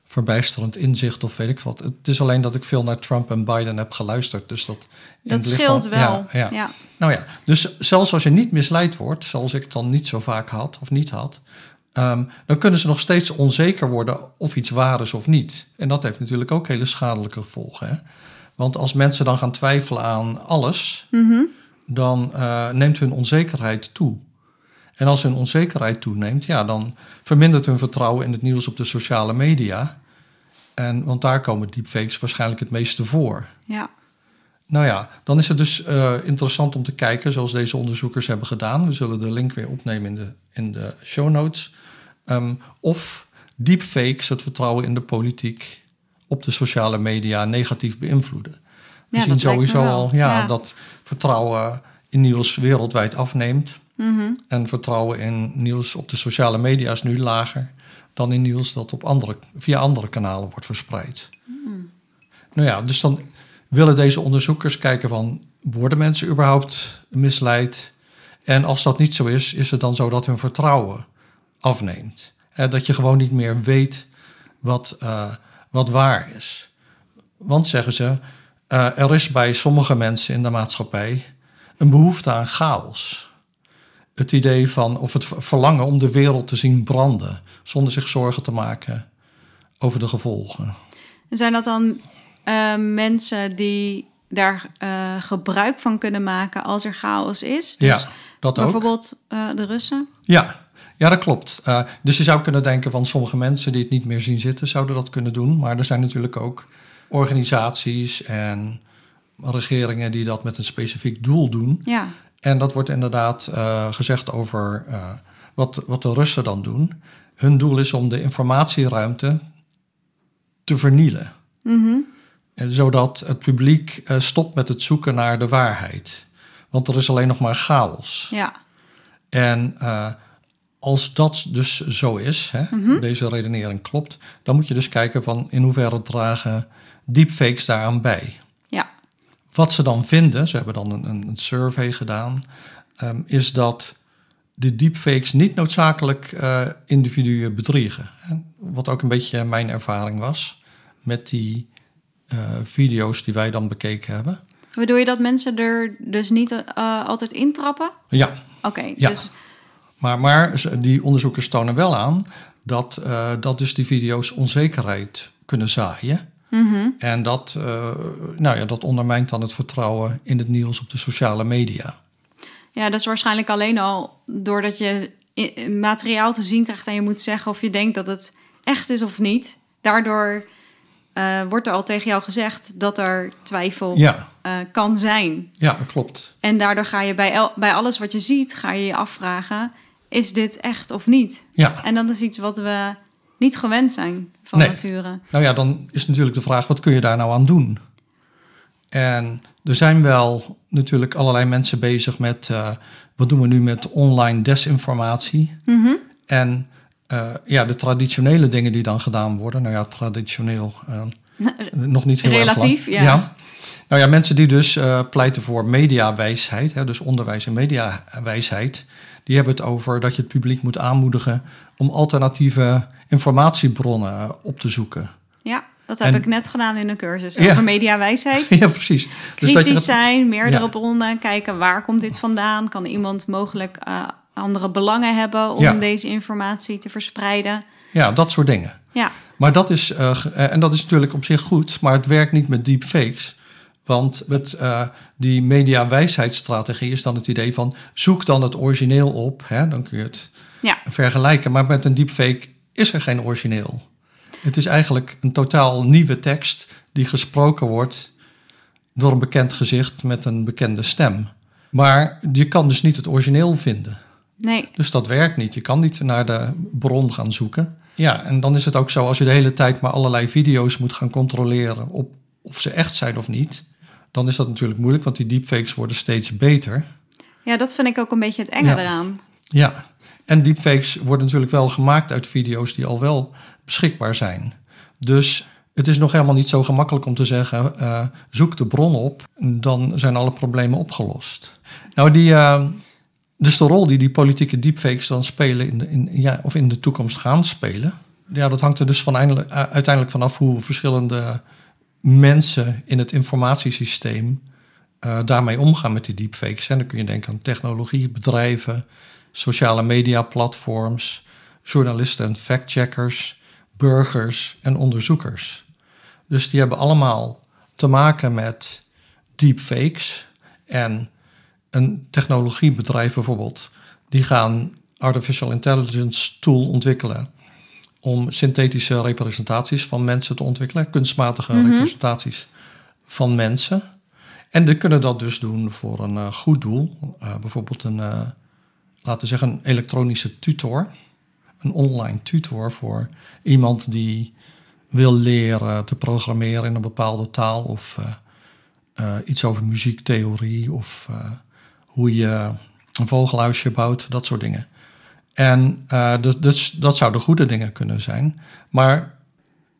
S1: verbijsterend inzicht of weet ik wat. Het is alleen dat ik veel naar Trump en Biden heb geluisterd. Dus dat,
S2: dat scheelt
S1: van-
S2: wel.
S1: Ja, ja.
S2: ja.
S1: Nou ja, dus zelfs als je niet misleid wordt, zoals ik dan niet zo vaak had of niet had, ehm, dan kunnen ze nog steeds onzeker worden of iets waar is of niet. En dat heeft natuurlijk ook hele schadelijke gevolgen. Hè? Want als mensen dan gaan twijfelen aan alles,
S2: Mhm.
S1: dan eh, neemt hun onzekerheid toe. En als hun onzekerheid toeneemt, ja, dan vermindert hun vertrouwen in het nieuws op de sociale media. En, want daar komen deepfakes waarschijnlijk het meeste voor.
S2: Ja.
S1: Nou ja, dan is het dus uh, interessant om te kijken, zoals deze onderzoekers hebben gedaan. We zullen de link weer opnemen in de, in de show notes. Um, of deepfakes het vertrouwen in de politiek op de sociale media negatief beïnvloeden. We
S2: Ja,
S1: zien sowieso al ja,
S2: Ja.
S1: dat vertrouwen in nieuws wereldwijd afneemt.
S2: Mhm.
S1: En vertrouwen in nieuws op de sociale media is nu lager dan in nieuws dat op andere, via andere kanalen wordt verspreid. Nou ja, dus dan willen deze onderzoekers kijken van, worden mensen überhaupt misleid? En als dat niet zo is, is het dan zo dat hun vertrouwen afneemt? Hè, dat je gewoon niet meer weet wat, eh, wat waar is. Want zeggen ze, eh, er is bij sommige mensen in de maatschappij een behoefte aan chaos het idee van, of het verlangen om de wereld te zien branden, zonder zich zorgen te maken over de gevolgen.
S2: En zijn dat dan eh, mensen die daar eh, gebruik van kunnen maken als er chaos is? Dus
S1: ja, dat ook.
S2: bijvoorbeeld eh, de Russen?
S1: Ja, ja dat klopt. Dus je zou kunnen denken van sommige mensen die het niet meer zien zitten, zouden dat kunnen doen. Maar er zijn natuurlijk ook organisaties en regeringen die dat met een specifiek doel doen.
S2: Ja.
S1: En dat wordt inderdaad eh, gezegd over eh, wat, wat de Russen dan doen. Hun doel is om de informatieruimte te vernielen. En zodat het publiek eh, stopt met het zoeken naar de waarheid. Want er is alleen nog maar chaos.
S2: Ja.
S1: En als dat dus zo is, hè,
S2: Mhm.
S1: deze redenering klopt, dan moet je dus kijken van in hoeverre dragen deepfakes daaraan bij. Wat ze dan vinden, ze hebben dan een, een survey gedaan, ehm, is dat de deepfakes niet noodzakelijk eh, individuen bedriegen. Wat ook een beetje mijn ervaring was met die eh, video's die wij dan bekeken hebben.
S2: Bedoel je dat mensen er dus niet eh, altijd intrappen?
S1: Ja,
S2: Oké,
S1: Ja.
S2: dus
S1: Maar, maar die onderzoekers tonen wel aan dat, dat dus die video's onzekerheid kunnen zaaien.
S2: Mhm.
S1: En dat, eh, nou ja, dat ondermijnt dan het vertrouwen in het nieuws op de sociale media.
S2: ja, dat is waarschijnlijk alleen al doordat je materiaal te zien krijgt en je moet zeggen of je denkt dat het echt is of niet. Daardoor eh, wordt er al tegen jou gezegd dat er twijfel
S1: Ja,
S2: eh, kan zijn.
S1: ja, dat klopt.
S2: En daardoor ga je bij, el- bij alles wat je ziet, ga je je afvragen: is dit echt of niet?
S1: Ja,
S2: En dat is iets wat we niet gewend zijn van
S1: Nee.
S2: nature.
S1: nou ja, dan is natuurlijk de vraag, wat kun je daar nou aan doen? En er zijn wel natuurlijk allerlei mensen bezig met, eh, wat doen we nu met online desinformatie?
S2: Mhm.
S1: En eh, ja, de traditionele dingen die dan gedaan worden, nou ja, traditioneel eh, nog niet heel
S2: Relatief,
S1: erg lang.
S2: ja.
S1: Nou ja, mensen die dus pleiten voor mediawijsheid, hè, dus onderwijs en mediawijsheid, die hebben het over dat je het publiek moet aanmoedigen om alternatieve informatiebronnen eh, op te zoeken.
S2: Ja, dat heb
S1: En-
S2: ik net gedaan in een cursus
S1: Ja.
S2: over mediawijsheid.
S1: ja, precies. Dus dat
S2: Kritisch
S1: dat-
S2: zijn, meerdere
S1: Ja.
S2: bronnen, kijken waar komt dit vandaan? Kan iemand mogelijk eh, andere belangen hebben om
S1: Ja.
S2: deze informatie te verspreiden?
S1: ja, dat soort dingen.
S2: Ja,
S1: Maar dat is, eh, en dat is natuurlijk op zich goed, maar het werkt niet met deepfakes. Want met eh, die mediawijsheidsstrategie is dan het idee van zoek dan het origineel op, hè, dan kun je het
S2: ja,
S1: vergelijken. Maar met een deepfake is er geen origineel. Het is eigenlijk een totaal nieuwe tekst die gesproken wordt door een bekend gezicht met een bekende stem. Maar je kan dus niet het origineel vinden.
S2: nee,
S1: Dus dat werkt niet. Je kan niet naar de bron gaan zoeken. Ja, en dan is het ook zo als je de hele tijd maar allerlei video's moet gaan controleren op of ze echt zijn of niet. Dan is dat natuurlijk moeilijk, want die deepfakes worden steeds beter.
S2: ja, dat vind ik ook een beetje het enge
S1: Ja.
S2: eraan.
S1: Ja, en deepfakes worden natuurlijk wel gemaakt uit video's die al wel beschikbaar zijn. Dus het is nog helemaal niet zo gemakkelijk om te zeggen: eh, zoek de bron op, dan zijn alle problemen opgelost. Nou, die, eh, dus de rol die die politieke deepfakes dan spelen, in de, in, ja, of in de toekomst gaan spelen, ja, dat hangt er dus van eindelijk- uh, uiteindelijk vanaf hoe verschillende mensen in het informatiesysteem eh, daarmee omgaan met die deepfakes. En dan kun je denken aan technologie, bedrijven, sociale media platforms, journalisten en factcheckers, burgers en onderzoekers. Dus die hebben allemaal te maken met deepfakes. En een technologiebedrijf bijvoorbeeld, die gaan artificial intelligence tool ontwikkelen om synthetische representaties van mensen te ontwikkelen, kunstmatige
S2: Mhm.
S1: representaties van mensen. En die kunnen dat dus doen voor een eh, goed doel. Eh, bijvoorbeeld een, eh, laten zeggen, een elektronische tutor. Een online tutor voor iemand die wil leren te programmeren in een bepaalde taal. Of eh, eh, iets over muziektheorie. Of eh, hoe je een vogelhuisje bouwt. Dat soort dingen. En dus, dus dat zouden goede dingen kunnen zijn. Maar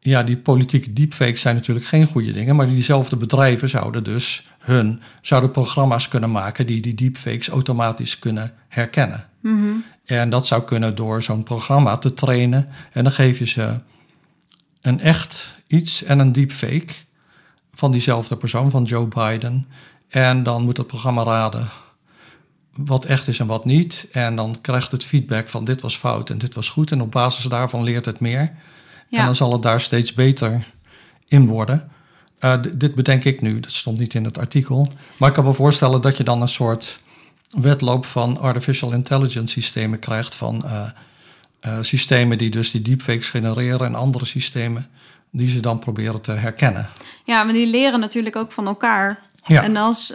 S1: ja, die politieke deepfakes zijn natuurlijk geen goede dingen. Maar diezelfde bedrijven zouden dus hun zouden programma's kunnen maken die die deepfakes automatisch kunnen herkennen.
S2: Mhm.
S1: En dat zou kunnen door zo'n programma te trainen. En dan geef je ze een echt iets en een deepfake van diezelfde persoon, van Joe Biden. En dan moet het programma raden wat echt is en wat niet. En dan krijgt het feedback van dit was fout en dit was goed. En op basis daarvan leert het meer.
S2: Ja.
S1: En dan zal het daar steeds beter in worden. Eh, dit bedenk ik nu, dat stond niet in het artikel. Maar ik kan me voorstellen dat je dan een soort wedloop van artificial intelligence systemen krijgt. Van eh, eh, systemen die dus die deepfakes genereren en andere systemen die ze dan proberen te herkennen.
S2: ja, maar die leren natuurlijk ook van elkaar.
S1: Ja,
S2: En als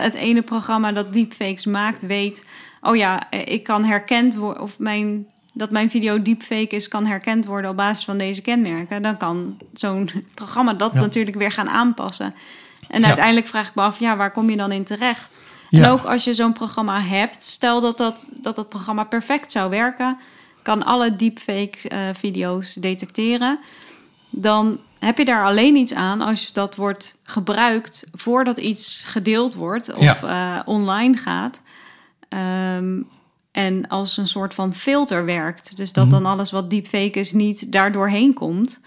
S2: het ene programma dat deepfakes maakt weet... oh ja, ik kan herkend worden... of mijn, dat mijn video deepfake is, kan herkend worden op basis van deze kenmerken... dan kan zo'n programma dat
S1: Ja.
S2: natuurlijk weer gaan aanpassen. En
S1: Ja.
S2: uiteindelijk vraag ik me af, ja, waar kom je dan in terecht? En ook als je zo'n programma hebt... stel dat dat, dat dat programma perfect zou werken... kan alle deepfake eh, video's detecteren... dan heb je daar alleen iets aan als dat wordt gebruikt voordat iets gedeeld wordt of eh, online gaat. Ehm, en als een soort van filter werkt. Dus dat
S1: Mhm.
S2: dan alles wat deepfake is niet daardoor heen komt.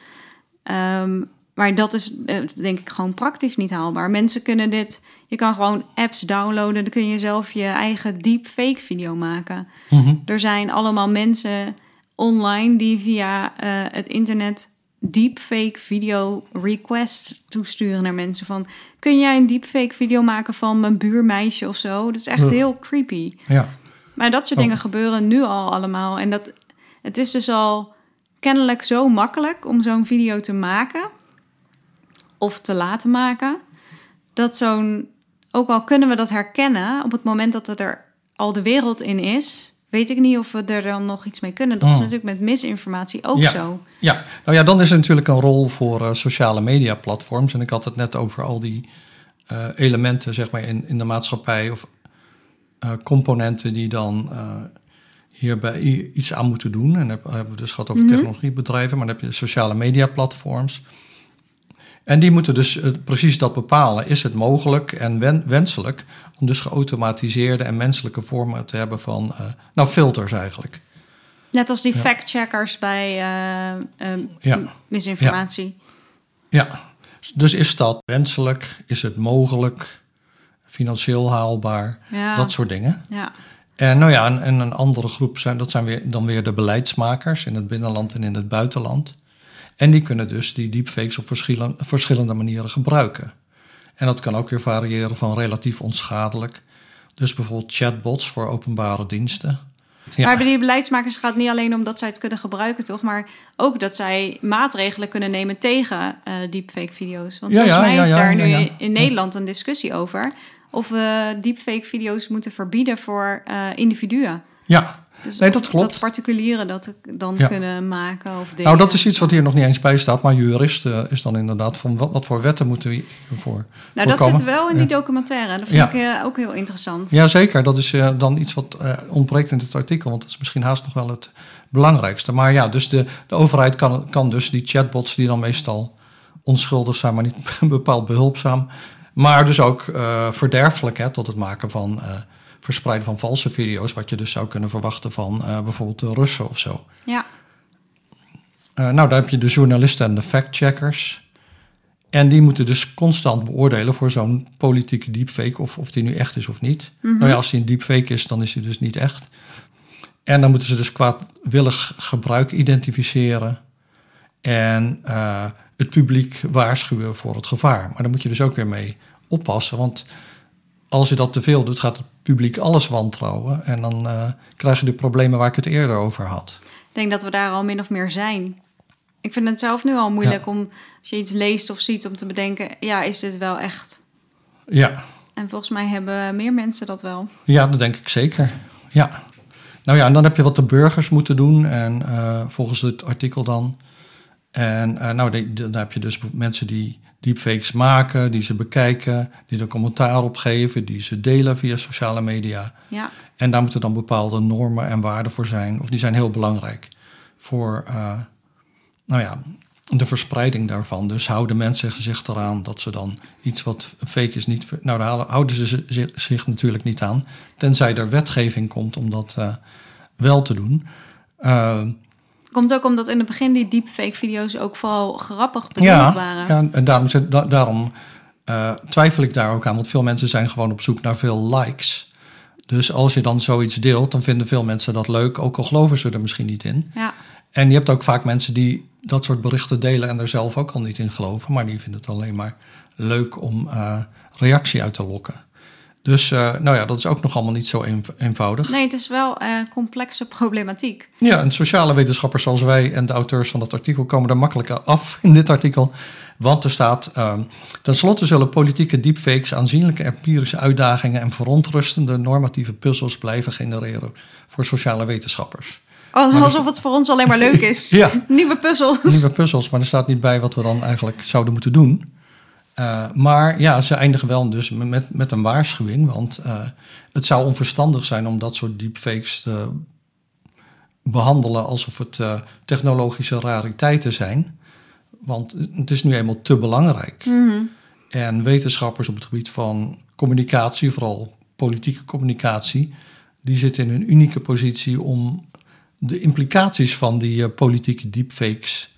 S2: Ehm, maar dat is eh, denk ik gewoon praktisch niet haalbaar. Mensen kunnen dit... Je kan gewoon apps downloaden. Dan kun je zelf je eigen deepfake video maken.
S1: Mhm.
S2: Er zijn allemaal mensen online die via eh, het internet deepfake video requests toesturen naar mensen van kun jij een deepfake video maken van mijn buurmeisje of zo? Dat is echt heel creepy.
S1: ja.
S2: Maar dat soort
S1: Oh.
S2: dingen gebeuren nu al allemaal en dat het is dus al kennelijk zo makkelijk om zo'n video te maken of te laten maken dat zo'n ook al kunnen we dat herkennen op het moment dat het er al de wereld in is, weet ik niet of we er dan nog iets mee kunnen. Dat is
S1: Hmm.
S2: natuurlijk met misinformatie ook
S1: Ja.
S2: zo.
S1: Ja, nou ja, dan is er natuurlijk een rol voor eh, sociale media platforms. En ik had het net over al die eh, elementen zeg maar, in, in de maatschappij of componenten die dan eh, hierbij iets aan moeten doen. En dan hebben we dus gehad over
S2: Mhm.
S1: technologiebedrijven, maar dan heb je sociale media platforms. En die moeten dus eh, precies dat bepalen. Is het mogelijk en wen- wenselijk om dus geautomatiseerde en menselijke vormen te hebben van, eh, nou filters eigenlijk.
S2: Net als die
S1: Ja.
S2: fact-checkers bij eh, eh,
S1: Ja.
S2: misinformatie.
S1: Ja, dus is dat wenselijk? Is het mogelijk? Financieel haalbaar?
S2: Ja,
S1: Dat soort dingen.
S2: ja.
S1: En nou ja, en, en een andere groep zijn, dat zijn weer, dan weer de beleidsmakers in het binnenland en in het buitenland. En die kunnen dus die deepfakes op verschillende, verschillende manieren gebruiken. En dat kan ook weer variëren van relatief onschadelijk. Dus bijvoorbeeld chatbots voor openbare diensten. Ja,
S2: Maar bij die beleidsmakers gaat het niet alleen om dat zij het kunnen gebruiken, toch? Maar ook dat zij maatregelen kunnen nemen tegen eh deepfake-video's. Want
S1: Ja,
S2: volgens mij
S1: ja,
S2: is daar nu in Nederland een discussie over... of we deepfake-video's moeten verbieden voor eh, individuen.
S1: ja.
S2: Dus
S1: Nee, dat klopt.
S2: Dat particulieren dat dan
S1: Ja.
S2: kunnen maken of delen.
S1: nou dat is iets wat hier nog niet eens bij staat. Maar juristen is dan inderdaad van wat, wat voor wetten moeten we hiervoor
S2: Nou, dat zit wel in die documentaire. Dat vind
S1: Ja.
S2: ik eh, ook heel interessant.
S1: Jazeker, dat is eh, dan iets wat eh, ontbreekt in dit artikel, want dat is misschien haast nog wel het belangrijkste. Maar ja, dus de, de overheid kan, kan dus die chatbots, die dan meestal onschuldig zijn, maar niet bepaald behulpzaam, maar dus ook eh, verderfelijk hè, tot het maken van eh, verspreiden van valse video's, wat je dus zou kunnen verwachten van eh, bijvoorbeeld de Russen of zo.
S2: Ja,
S1: nou, daar heb je de journalisten en de fact-checkers. En die moeten dus constant beoordelen voor zo'n politieke deepfake, of, of die nu echt is of niet.
S2: Mhm.
S1: Nou ja, als die een deepfake is, dan is die dus niet echt. En dan moeten ze dus kwaadwillig gebruik identificeren en het publiek waarschuwen voor het gevaar. Maar daar moet je dus ook weer mee oppassen, want als je dat te veel doet, gaat het publiek alles wantrouwen. En dan eh, krijg je de problemen waar ik het eerder over had.
S2: Ik denk dat we daar al min of meer zijn. Ik vind het zelf nu al moeilijk om, als je iets leest of ziet, om te bedenken: ja, is dit wel echt?
S1: Ja.
S2: En volgens mij hebben meer mensen dat wel.
S1: Ja, dat denk ik zeker. Ja. Nou ja, en dan heb je wat de burgers moeten doen. En uh, volgens het artikel dan. En uh, nou, dan heb je dus mensen die deepfakes maken, die ze bekijken, die er commentaar op geven, die ze delen via sociale media.
S2: Ja.
S1: En daar moeten dan bepaalde normen en waarden voor zijn, of die zijn heel belangrijk voor, uh, nou ja, de verspreiding daarvan. Dus houden mensen zich eraan dat ze dan iets wat fake is niet. Nou, daar houden ze zich natuurlijk niet aan, tenzij er wetgeving komt om dat uh, wel te doen. Uh,
S2: Komt ook omdat in het begin die deepfake-video's ook vooral grappig bedoeld
S1: ja,
S2: waren.
S1: Ja, en daarom, da daarom uh, twijfel ik daar ook aan. Want veel mensen zijn gewoon op zoek naar veel likes. Dus als je dan zoiets deelt, dan vinden veel mensen dat leuk. Ook al geloven ze er misschien niet in.
S2: Ja.
S1: En je hebt ook vaak mensen die dat soort berichten delen en er zelf ook al niet in geloven. Maar die vinden het alleen maar leuk om uh, reactie uit te lokken. Dus uh, nou ja, dat is ook nog allemaal niet zo eenvoudig.
S2: Nee, het is wel uh, complexe problematiek.
S1: Ja, en sociale wetenschappers zoals wij en de auteurs van dat artikel komen er makkelijker af in dit artikel. Want er staat, uh, tenslotte zullen politieke deepfakes aanzienlijke empirische uitdagingen en verontrustende normatieve puzzels blijven genereren voor sociale wetenschappers.
S2: Oh, alsof het voor ons alleen maar leuk is.
S1: ja.
S2: Nieuwe puzzels.
S1: Nieuwe puzzels, maar er staat niet bij wat we dan eigenlijk zouden moeten doen. Uh, maar ja, ze eindigen wel dus met, met een waarschuwing. Want uh, het zou onverstandig zijn om dat soort deepfakes te behandelen alsof het uh, technologische rariteiten zijn. Want het is nu eenmaal te belangrijk.
S2: Mm -hmm.
S1: En wetenschappers op het gebied van communicatie, vooral politieke communicatie, die zitten in een unieke positie om de implicaties van die politieke deepfakes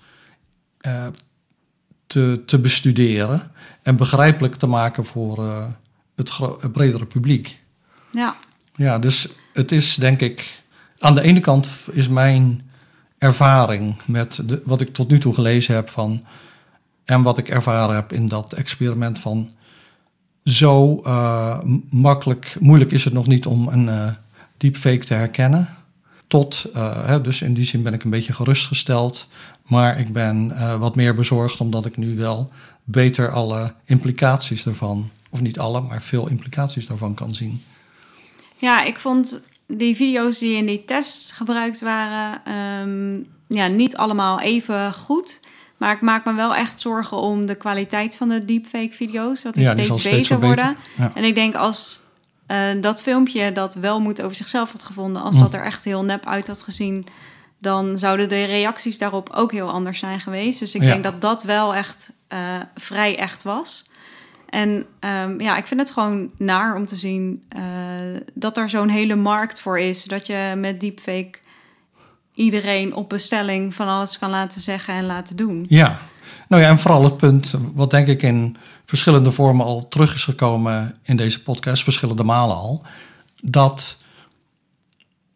S1: te, te bestuderen en begrijpelijk te maken voor uh, het, het, bredere publiek.
S2: Ja.
S1: Ja, dus het is denk ik. Aan de ene kant is mijn ervaring met de, wat ik tot nu toe gelezen heb van. En wat ik ervaren heb in dat experiment van. Zo uh, makkelijk, moeilijk is het nog niet om een uh, deepfake te herkennen. Tot, hè, dus in die zin ben ik een beetje gerustgesteld. Maar ik ben uh, wat meer bezorgd omdat ik nu wel beter alle implicaties ervan, of niet alle, maar veel implicaties daarvan kan zien.
S2: Ja, ik vond die video's die in die test gebruikt waren, um, ja, niet allemaal even goed. Maar ik maak me wel echt zorgen om de kwaliteit van de deepfake-video's. Dat die
S1: ja,
S2: steeds,
S1: die
S2: beter,
S1: steeds
S2: worden.
S1: Ja.
S2: En ik denk als uh, dat filmpje dat wel moet over zichzelf had gevonden, als mm. dat er echt heel nep uit had gezien, dan zouden de reacties daarop ook heel anders zijn geweest. Dus ik
S1: ja.
S2: denk dat dat wel echt uh, vrij echt was. En um, ja, ik vind het gewoon naar om te zien uh, dat er zo'n hele markt voor is. Dat je met deepfake iedereen op bestelling van alles kan laten zeggen en laten doen.
S1: Ja, nou ja, en vooral het punt wat denk ik in verschillende vormen al terug is gekomen in deze podcast, verschillende malen al, dat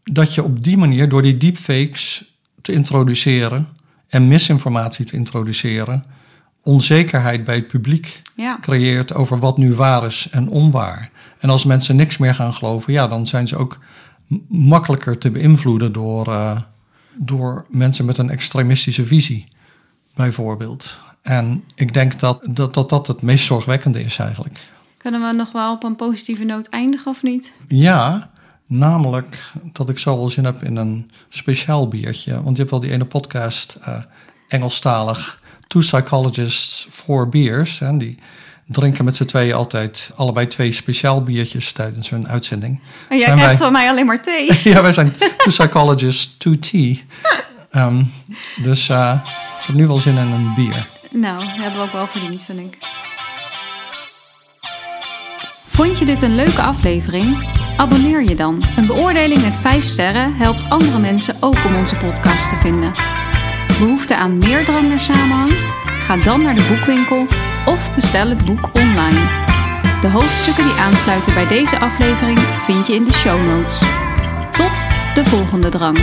S1: dat je op die manier door die deepfakes te introduceren en misinformatie te introduceren, onzekerheid bij het publiek
S2: ja.
S1: creëert over wat nu waar is en onwaar. En als mensen niks meer gaan geloven, ja, dan zijn ze ook makkelijker te beïnvloeden door, uh, door mensen met een extremistische visie, bijvoorbeeld. En ik denk dat dat, dat dat het meest zorgwekkende is eigenlijk.
S2: Kunnen we nog wel op een positieve noot eindigen of niet?
S1: Ja, Namelijk dat ik zo wel zin heb in een speciaal biertje. Want je hebt wel die ene podcast, uh, Engelstalig, Two Psychologists, Four Beers. Hè, die drinken met z'n tweeën altijd allebei twee speciaal biertjes tijdens hun uitzending.
S2: En jij krijgt wij... van mij alleen maar thee.
S1: ja, wij zijn Two Psychologists, Two Tea. Um, dus uh, ik heb nu wel zin in een bier.
S2: Nou, hebben we ook wel verdiend, vind ik. Vond je dit een leuke aflevering? Abonneer je dan. Een beoordeling met 5 sterren helpt andere mensen ook om onze podcast te vinden. Behoefte aan meer drang naar samenhang? Ga dan naar de boekwinkel of bestel het boek online. De hoofdstukken die aansluiten bij deze aflevering vind je in de show notes. Tot de volgende drang.